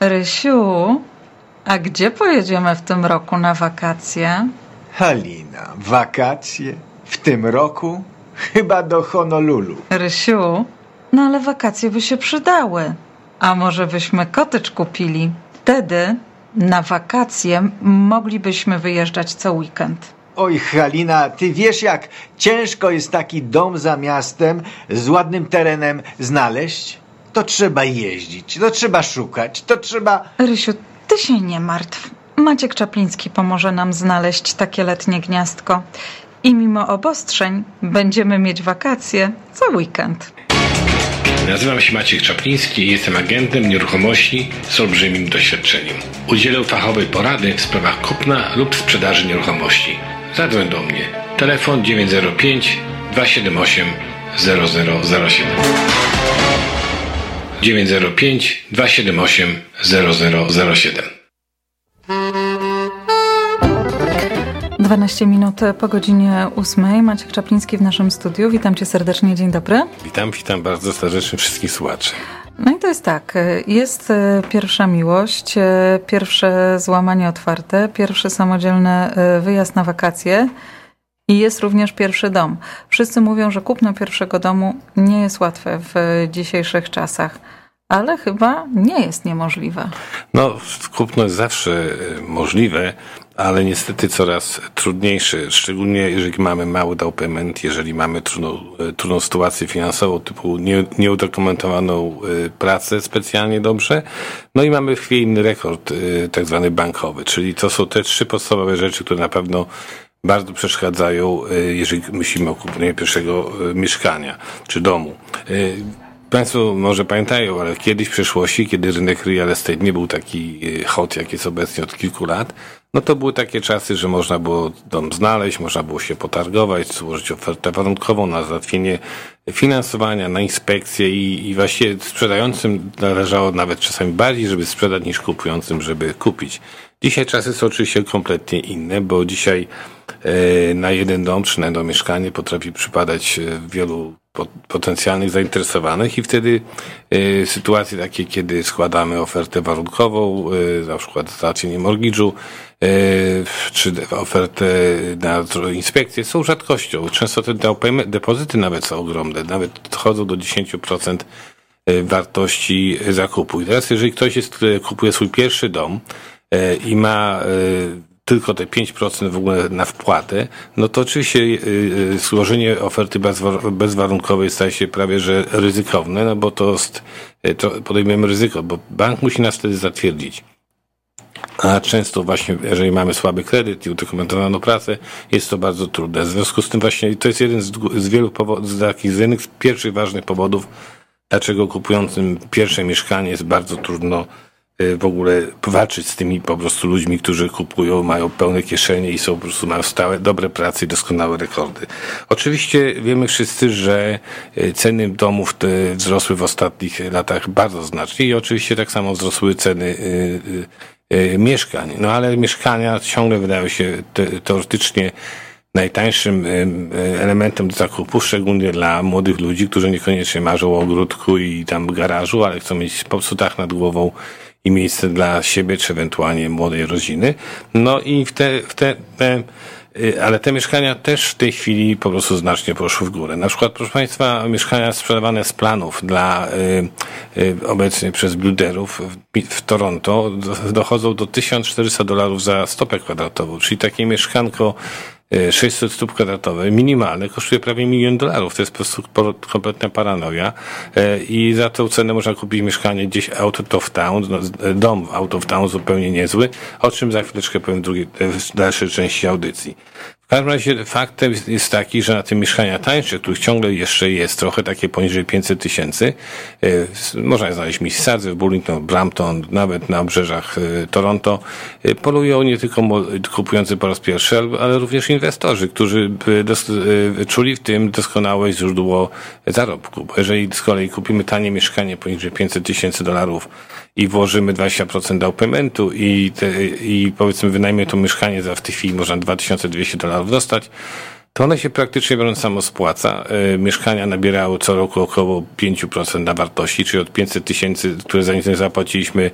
Rysiu, a gdzie pojedziemy w tym roku na wakacje? Halina, wakacje? W tym roku? Chyba do Honolulu. Rysiu, no ale wakacje by się przydały. A może byśmy kotycz kupili? Wtedy na wakacje moglibyśmy wyjeżdżać co weekend. Oj, Halina, ty wiesz jak ciężko jest taki dom za miastem z ładnym terenem znaleźć? To trzeba jeździć, to trzeba szukać, to trzeba... Rysiu, ty się nie martw. Maciek Czapliński pomoże nam znaleźć takie letnie gniazdko. I mimo obostrzeń będziemy mieć wakacje co weekend. Nazywam się Maciek Czapliński i jestem agentem nieruchomości z olbrzymim doświadczeniem. Udzielę fachowej porady w sprawach kupna lub sprzedaży nieruchomości. Zadzwoń do mnie. Telefon 905 278 0007 905 278 0007 12 minut po godzinie 8. Maciek Czapliński w naszym studiu. Witam cię serdecznie, dzień dobry. Witam, witam bardzo serdecznie wszystkich słuchaczy. No i to jest tak, jest e, pierwsza miłość, e, pierwsze złamanie otwarte, pierwszy samodzielny e, wyjazd na wakacje i jest również pierwszy dom. Wszyscy mówią, że kupno pierwszego domu nie jest łatwe w dzisiejszych czasach ale chyba nie jest niemożliwe. No, kupno jest zawsze możliwe, ale niestety coraz trudniejsze, szczególnie jeżeli mamy mały down payment, jeżeli mamy trudną, trudną sytuację finansową, typu nie, nieudokumentowaną pracę specjalnie dobrze, no i mamy chwiejny rekord tak zwany bankowy, czyli to są te trzy podstawowe rzeczy, które na pewno bardzo przeszkadzają, jeżeli myślimy o kupieniu pierwszego mieszkania czy domu. Państwo może pamiętają, ale kiedyś w przeszłości, kiedy rynek real estate nie był taki hot, jak jest obecnie od kilku lat, no to były takie czasy, że można było dom znaleźć, można było się potargować, złożyć ofertę warunkową na załatwienie finansowania, na inspekcję i, i właściwie sprzedającym należało nawet czasami bardziej, żeby sprzedać niż kupującym, żeby kupić. Dzisiaj czasy są oczywiście kompletnie inne, bo dzisiaj e, na jeden dom czy na jedno mieszkanie potrafi przypadać wielu potencjalnych zainteresowanych i wtedy y, sytuacje takie, kiedy składamy ofertę warunkową, na przykład załatwienie mortgage'u, czy ofertę na inspekcję są rzadkością. Często te depozyty nawet są ogromne, nawet dochodzą do 10% wartości zakupu. I teraz jeżeli ktoś jest, kupuje swój pierwszy dom i ma tylko te 5% w ogóle na wpłatę, no to oczywiście yy, złożenie oferty bezwarunkowej staje się prawie że ryzykowne, no bo to, jest, to podejmujemy ryzyko, bo bank musi nas wtedy zatwierdzić. A często właśnie, jeżeli mamy słaby kredyt i udokumentowaną pracę, jest to bardzo trudne. W związku z tym właśnie to jest jeden z, z wielu powodów, z takich z jednych z pierwszych ważnych powodów, dlaczego kupującym pierwsze mieszkanie jest bardzo trudno w ogóle walczyć z tymi po prostu ludźmi, którzy kupują, mają pełne kieszenie i są po prostu mają stałe, dobre prace i doskonałe rekordy. Oczywiście wiemy wszyscy, że y, ceny domów wzrosły w ostatnich latach bardzo znacznie i oczywiście tak samo wzrosły ceny y, mieszkań. No ale mieszkania ciągle wydają się teoretycznie najtańszym elementem do zakupu, szczególnie dla młodych ludzi, którzy niekoniecznie marzą o ogródku i tam garażu, ale chcą mieć po prostu dach nad głową i miejsce dla siebie, czy ewentualnie młodej rodziny. No i w te, w te, te y, ale te mieszkania też w tej chwili po prostu znacznie poszły w górę. Na przykład, proszę Państwa, mieszkania sprzedawane z planów dla y, y, obecnie przez builderów w, w Toronto dochodzą do 1400 dolarów za stopę kwadratową, czyli takie mieszkanko 600 stóp kwadratowych, minimalne, kosztuje prawie milion dolarów. To jest po prostu kompletna paranoia. E, I za tą cenę można kupić mieszkanie gdzieś out of town, no, dom out of town zupełnie niezły, o czym za chwileczkę powiem w, drugiej, w dalszej części audycji. W każdym razie faktem jest taki, że na tym mieszkania tańsze, których ciągle jeszcze jest trochę takie poniżej 500 tysięcy, e, można znaleźć Mississauga, w Burlington, Brampton, nawet na obrzeżach e, Toronto, e, polują nie tylko kupujący po raz pierwszy, ale również inwestorzy, którzy czuli w tym doskonałe źródło zarobku. Bo jeżeli z kolei kupimy tanie mieszkanie poniżej 500 tysięcy dolarów i włożymy 20% down paymentu i, te, i powiedzmy wynajmie to mieszkanie za w tej chwili można 2200 dolarów dostać, to one się praktycznie biorąc samo spłaca. E, mieszkania nabierały co roku około 5% na wartości, czyli od 500 tysięcy, które za nie zapłaciliśmy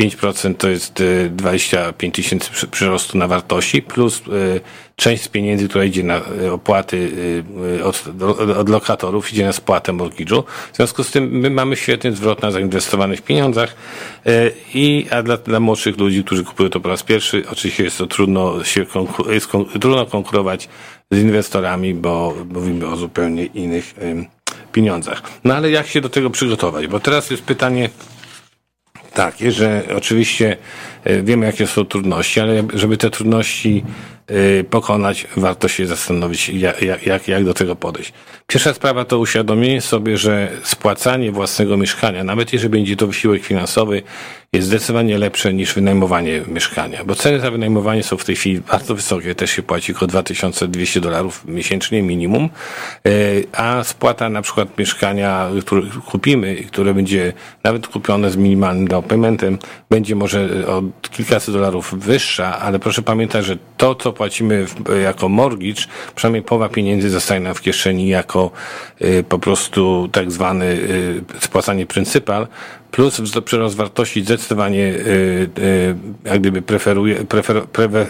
5% to jest 25 tysięcy przyrostu na wartości, plus część z pieniędzy, która idzie na opłaty od, od lokatorów, idzie na spłatę mortgage'u. W związku z tym my mamy świetny zwrot na zainwestowanych pieniądzach i a dla, dla młodszych ludzi, którzy kupują to po raz pierwszy, oczywiście jest to trudno się jest trudno konkurować z inwestorami, bo mówimy o zupełnie innych pieniądzach. No ale jak się do tego przygotować? Bo teraz jest pytanie takie, że oczywiście wiemy, jakie są trudności, ale żeby te trudności Y, pokonać, warto się zastanowić, jak, jak, jak do tego podejść. Pierwsza sprawa to uświadomienie sobie, że spłacanie własnego mieszkania, nawet jeżeli będzie to wysiłek finansowy, jest zdecydowanie lepsze niż wynajmowanie mieszkania, bo ceny za wynajmowanie są w tej chwili bardzo wysokie, też się płaci około 2200 dolarów miesięcznie minimum, y, a spłata na przykład mieszkania, które kupimy, które będzie nawet kupione z minimalnym down paymentem, będzie może kilkaset dolarów wyższa, ale proszę pamiętać, że to, co płacimy w, jako mortgage, przynajmniej połowa pieniędzy zostaje nam w kieszeni jako y, po prostu tak zwany y, spłacanie pryncypal, plus przyrost wartości zdecydowanie y, y, jak gdyby preferuje, prefer,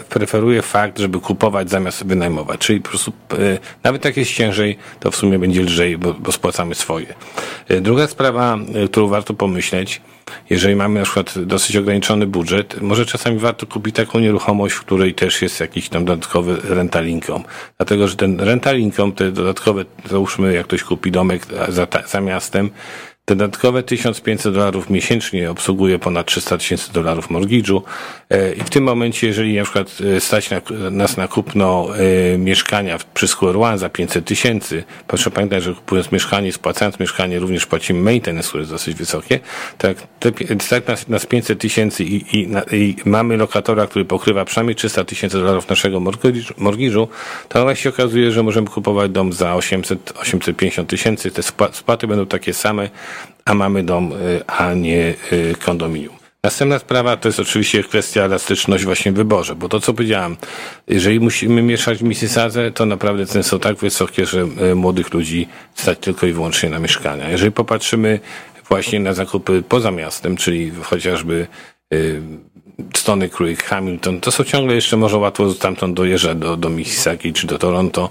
preferuje fakt, żeby kupować zamiast wynajmować. Czyli po prostu y, nawet jak jest ciężej, to w sumie będzie lżej, bo, bo spłacamy swoje. Druga sprawa, którą warto pomyśleć, jeżeli mamy na przykład dosyć ograniczony budżet, może czasami warto kupić taką nieruchomość, w której też jest jakiś tam dodatkowy rental income. Dlatego, że ten rental income, te dodatkowe, załóżmy, jak ktoś kupi domek za, za miastem, Dodatkowe 1500 dolarów miesięcznie obsługuje ponad 300 tysięcy dolarów mortgage'u. E, i w tym momencie, jeżeli na przykład e, stać na, nas na kupno e, mieszkania przy Square One za 500 tysięcy, proszę pamiętać, że kupując mieszkanie, spłacając mieszkanie, również płacimy maintenance, które jest dosyć wysokie, tak, te, nas, nas 500 tysięcy i, i, i, mamy lokatora, który pokrywa przynajmniej 300 tysięcy dolarów naszego mortgage'u, to nagle się okazuje, że możemy kupować dom za 800, 850 tysięcy, te spłaty będą takie same, a mamy dom, y, a nie y, kondominium. Następna sprawa to jest oczywiście kwestia elastyczność właśnie w wyborze, bo to co powiedziałem, jeżeli musimy mieszać w Mississadze, to naprawdę ceny są tak wysokie, że y, młodych ludzi stać tylko i wyłącznie na mieszkania. Jeżeli popatrzymy właśnie na zakupy poza miastem, czyli chociażby Stony Creek, Hamilton, to są ciągle jeszcze może łatwo stamtąd dojeżdżać do, do Mississauga, czy do Toronto,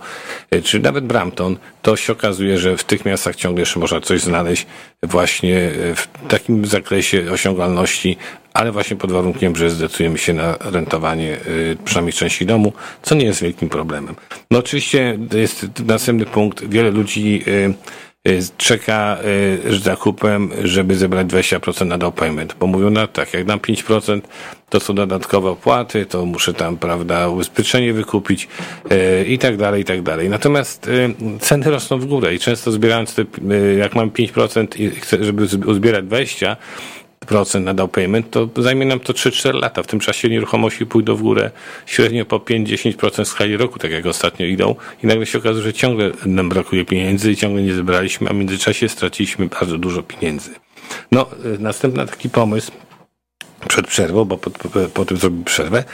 e, czy nawet Brampton, to się okazuje, że w tych miastach ciągle jeszcze można coś znaleźć właśnie e, w takim zakresie osiągalności, ale właśnie pod warunkiem, że zdecydujemy się na rentowanie e, przynajmniej części domu, co nie jest wielkim problemem. No oczywiście jest następny punkt. Wiele ludzi czeka z y, zakupem, żeby zebrać 20% na down payment, bo mówią, no tak, jak dam 5%, to są dodatkowe opłaty, to muszę tam, prawda, ubezpieczenie wykupić yy, i tak dalej, i tak dalej. Natomiast ceny rosną w górę i często zbierając te, jak mam 5% i chcę, żeby uzbierać 20%, procent na down payment, to zajmie nam to 3-4 lata. W tym czasie nieruchomości pójdą w górę średnio po 5-10% w skali roku, tak jak ostatnio idą i nagle się okazuje, że ciągle nam brakuje pieniędzy i ciągle nie zebraliśmy, a w międzyczasie straciliśmy bardzo dużo pieniędzy. No, y, następny taki pomysł przed przerwą, bo po, po, po zrobimy przerwę,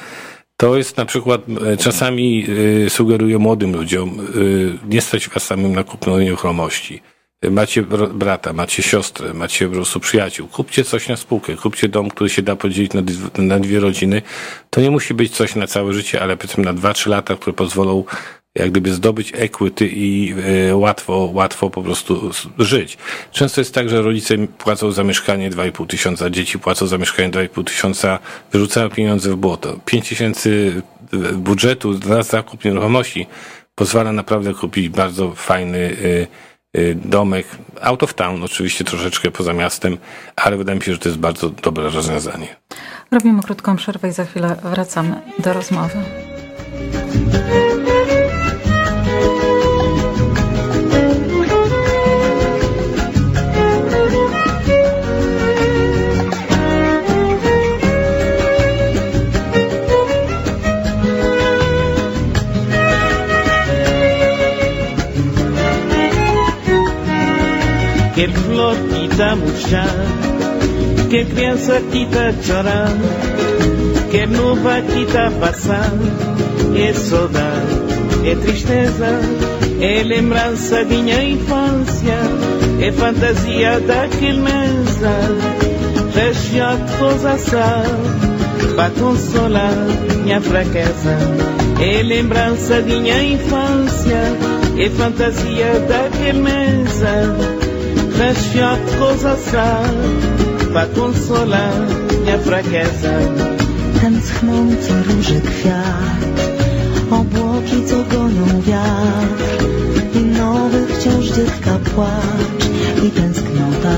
to jest na przykład, y, czasami y, sugeruję młodym ludziom, y, nie stać was samym na kupno nieruchomości macie brata, macie siostrę, macie po prostu przyjaciół, kupcie coś na spółkę, kupcie dom, który się da podzielić na, na dwie rodziny. To nie musi być coś na całe życie, ale powiedzmy na dwa, trzy lata, które pozwolą jak gdyby zdobyć equity i y, łatwo, łatwo po prostu żyć. Często jest tak, że rodzice płacą za mieszkanie 2,5 tysiąca, dzieci płacą za mieszkanie 2,5 tysiąca, wyrzucają pieniądze w błoto. 5 tysięcy budżetu na zakup nieruchomości pozwala naprawdę kupić bardzo fajny Y, domek, out of town, oczywiście troszeczkę poza miastem, ale wydaje mi się, że to jest bardzo dobre rozwiązanie. Robimy krótką przerwę i za chwilę wracamy do rozmowy. estamos já. Que a criança tita chorar, que a nuvem tita passar. É saudade, é tristeza, é lembrança de minha infância, é fantasia da criança. a coisa para consolar minha fraqueza. É lembrança de minha infância, é fantasia da mesa. Mesa. Região coisa para consolar minha fraqueza. Ten schnący róży kwiat, obłoki co gonią wiatr i nowy wciąż dziecka płacz i tęsknota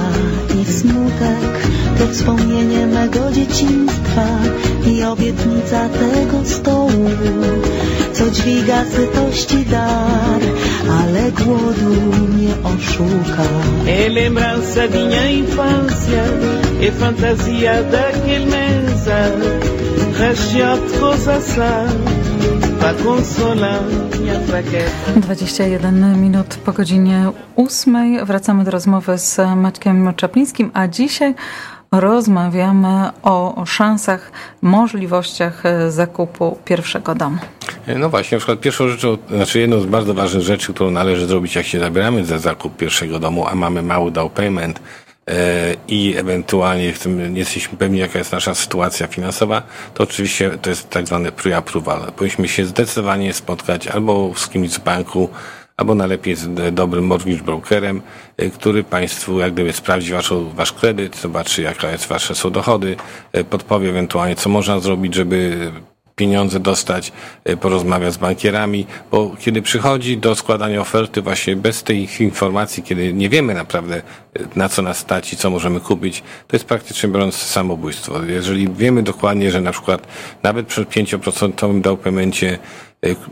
i smutek to wspomnienie mego dzieciństwa i obietnica tego stołu, co dźwiga sytości dar, ale głodu nie oszuka. É lembrança de minha infância, é fantasia daquele mesa, minha fraqueza. 21 minut po godzinie 8 wracamy do rozmowy z Maćkiem Czaplińskim, a dzisiaj rozmawiamy o szansach, możliwościach zakupu pierwszego domu. No właśnie, na przykład pierwszą rzeczą, znaczy jedną z bardzo ważnych rzeczy, którą należy zrobić, jak się zabieramy za zakup pierwszego domu, a mamy mały down payment, e, i ewentualnie nie jesteśmy pewni, jaka jest nasza sytuacja finansowa, to oczywiście to jest tak zwany pre-approval. Powinniśmy się zdecydowanie spotkać albo z kimś z banku, albo najlepiej z dobrym mortgage brokerem, y, który Państwu jak gdyby sprawdzi wasz, wasz kredyt, zobaczy jaka jest wasze są dochody, y, podpowie ewentualnie co można zrobić, żeby pieniądze dostać, y, porozmawiać z bankierami, bo kiedy przychodzi do składania oferty właśnie bez tych informacji, kiedy nie wiemy naprawdę na co nas stać i co możemy kupić, to jest praktycznie biorąc samobójstwo. Jeżeli wiemy dokładnie, że na przykład nawet przy 5% down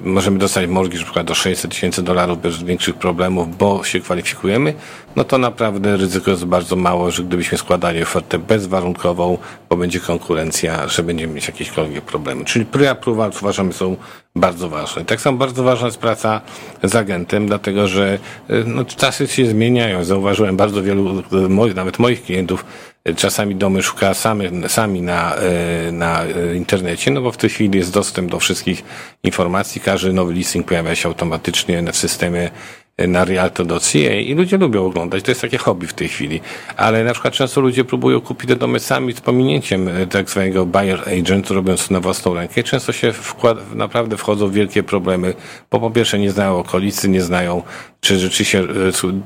możemy dostać mortgage przykład do 600 tysięcy dolarów bez większych problemów, bo się kwalifikujemy, no to naprawdę ryzyko jest bardzo mało, że gdybyśmy składali ofertę bezwarunkową, bo będzie konkurencja, że będziemy mieć jakiekolwiek problemy. Czyli pre-approval uważamy są bardzo ważne. Tak samo bardzo ważna jest praca z agentem, dlatego że y, no, czasy się zmieniają. Zauważyłem bardzo wielu, y, nawet moich klientów, czasami domy szuka samy, sami na, e, na e, internecie, no bo w tej chwili jest dostęp do wszystkich informacji, każdy nowy listing pojawia się automatycznie na systemie na realto.ca i ludzie lubią oglądać. To jest takie hobby w tej chwili. Ale na przykład często ludzie próbują kupić te domy sami z pominięciem e, tak zwanego buyer agent, robiąc to na własną rękę. Często się naprawdę wchodzą w wielkie problemy, bo po pierwsze nie znają okolicy, nie znają czy rzeczywiście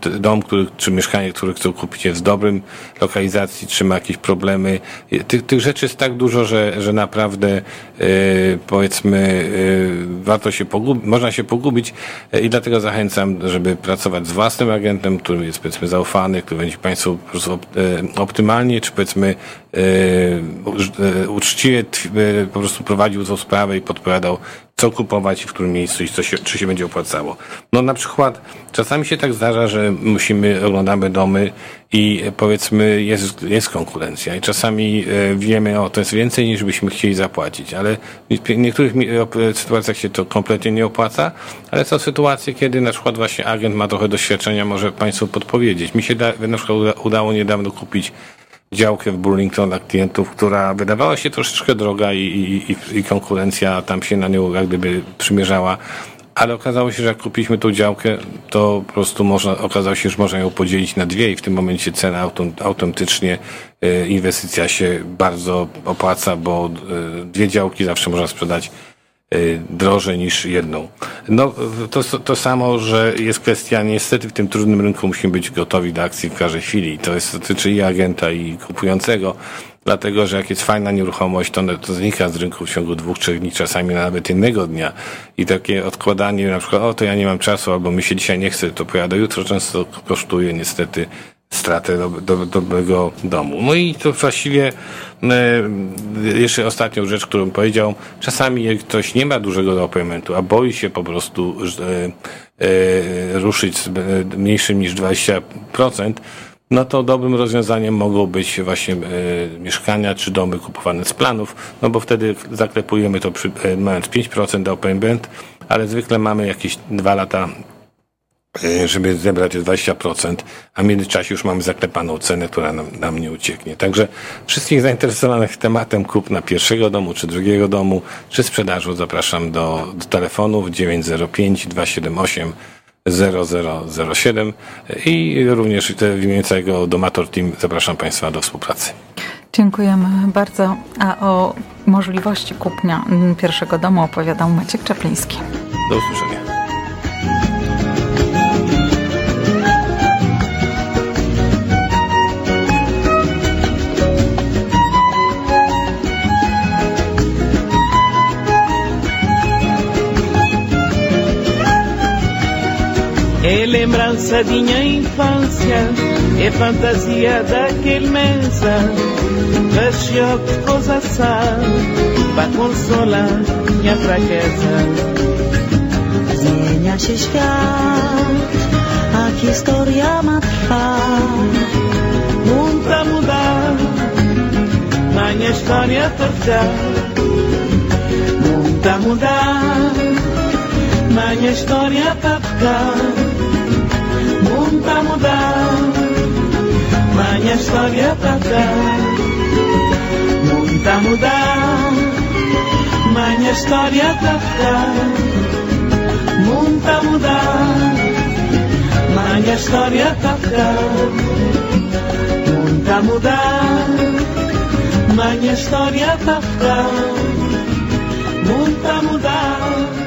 e, dom, który, czy mieszkanie, które chcą kupić jest w dobrym lokalizacji, czy ma jakieś problemy. Tych, tych rzeczy jest tak dużo, że, że naprawdę yy, powiedzmy warto się pogubić, można się pogubić i dlatego zachęcam, żeby pracować z własnym agentem, który jest powiedzmy zaufany, który będzie Państwu po prostu optymalnie, czy powiedzmy uczciwie po prostu prowadził tą sprawę i podpowiadał co kupować i w którym miejscu i co się, czy się będzie opłacało. No na przykład czasami się tak zdarza, że musimy, oglądamy domy i powiedzmy jest, jest konkurencja i czasami e, wiemy, o to jest więcej niż byśmy chcieli zapłacić, ale w niektórych sytuacjach się to kompletnie nie opłaca, ale są sytuacje, kiedy na przykład właśnie agent ma trochę doświadczenia, może Państwu podpowiedzieć. Mi się da, na przykład udało niedawno kupić działkę w Burlington dla klientów, która wydawała się troszeczkę droga i, i, i konkurencja tam się na nią jak gdyby przymierzała. Ale okazało się, że jak kupiliśmy tą działkę, to po prostu można, okazało się, że można ją podzielić na dwie i w tym momencie cena autentycznie, y, inwestycja się bardzo opłaca, bo y, dwie działki zawsze można sprzedać drożej niż jedną. No, to, to samo, że jest kwestia, niestety w tym trudnym rynku musimy być gotowi do akcji w każdej chwili. To jest, dotyczy i agenta, i kupującego, dlatego, że jak jest fajna nieruchomość, to, to znika z rynku w ciągu dwóch, trzech dni, czasami nawet jednego dnia. I takie odkładanie, na przykład, o, to ja nie mam czasu, albo mi się dzisiaj nie chce, to pojadę jutro, często kosztuje niestety stratę do, do, dobrego domu. No i to właściwie e, jeszcze ostatnią rzecz, którą powiedział, czasami jak ktoś nie ma dużego dopaymentu, a boi się po prostu e, e, ruszyć z mniejszym niż 20%, no to dobrym rozwiązaniem mogą być właśnie mieszkania czy domy kupowane z planów, no bo wtedy zaklepujemy to przy, e, mając 5% do payment, ale zwykle mamy jakieś dwa lata żeby zebrać 20%, a w międzyczasie już mamy zaklepaną cenę, która nam, nam nie ucieknie. Także wszystkich zainteresowanych tematem kupna pierwszego domu, czy drugiego domu, czy sprzedażu zapraszam do, do telefonów 905 278 0007 i również w imieniu całego Domator Team zapraszam Państwa do współpracy. Dziękujemy bardzo. A o możliwości kupnia pierwszego domu opowiadał Maciek Czapliński. Do usłyszenia. É lembrança de minha infância, é fantasia daquele mensa, Cachorro de coisa sã, pra consolar minha fraqueza. Zmienia się świat, a historia ma. Muita mudar, minha história ficar. Muita mudar, Tanya história tapka Munta mudar Manya história tapka Munta mudar Manya história tapka Munta mudar Manya história tapka Munta mudar Manya história tapka Munta mudar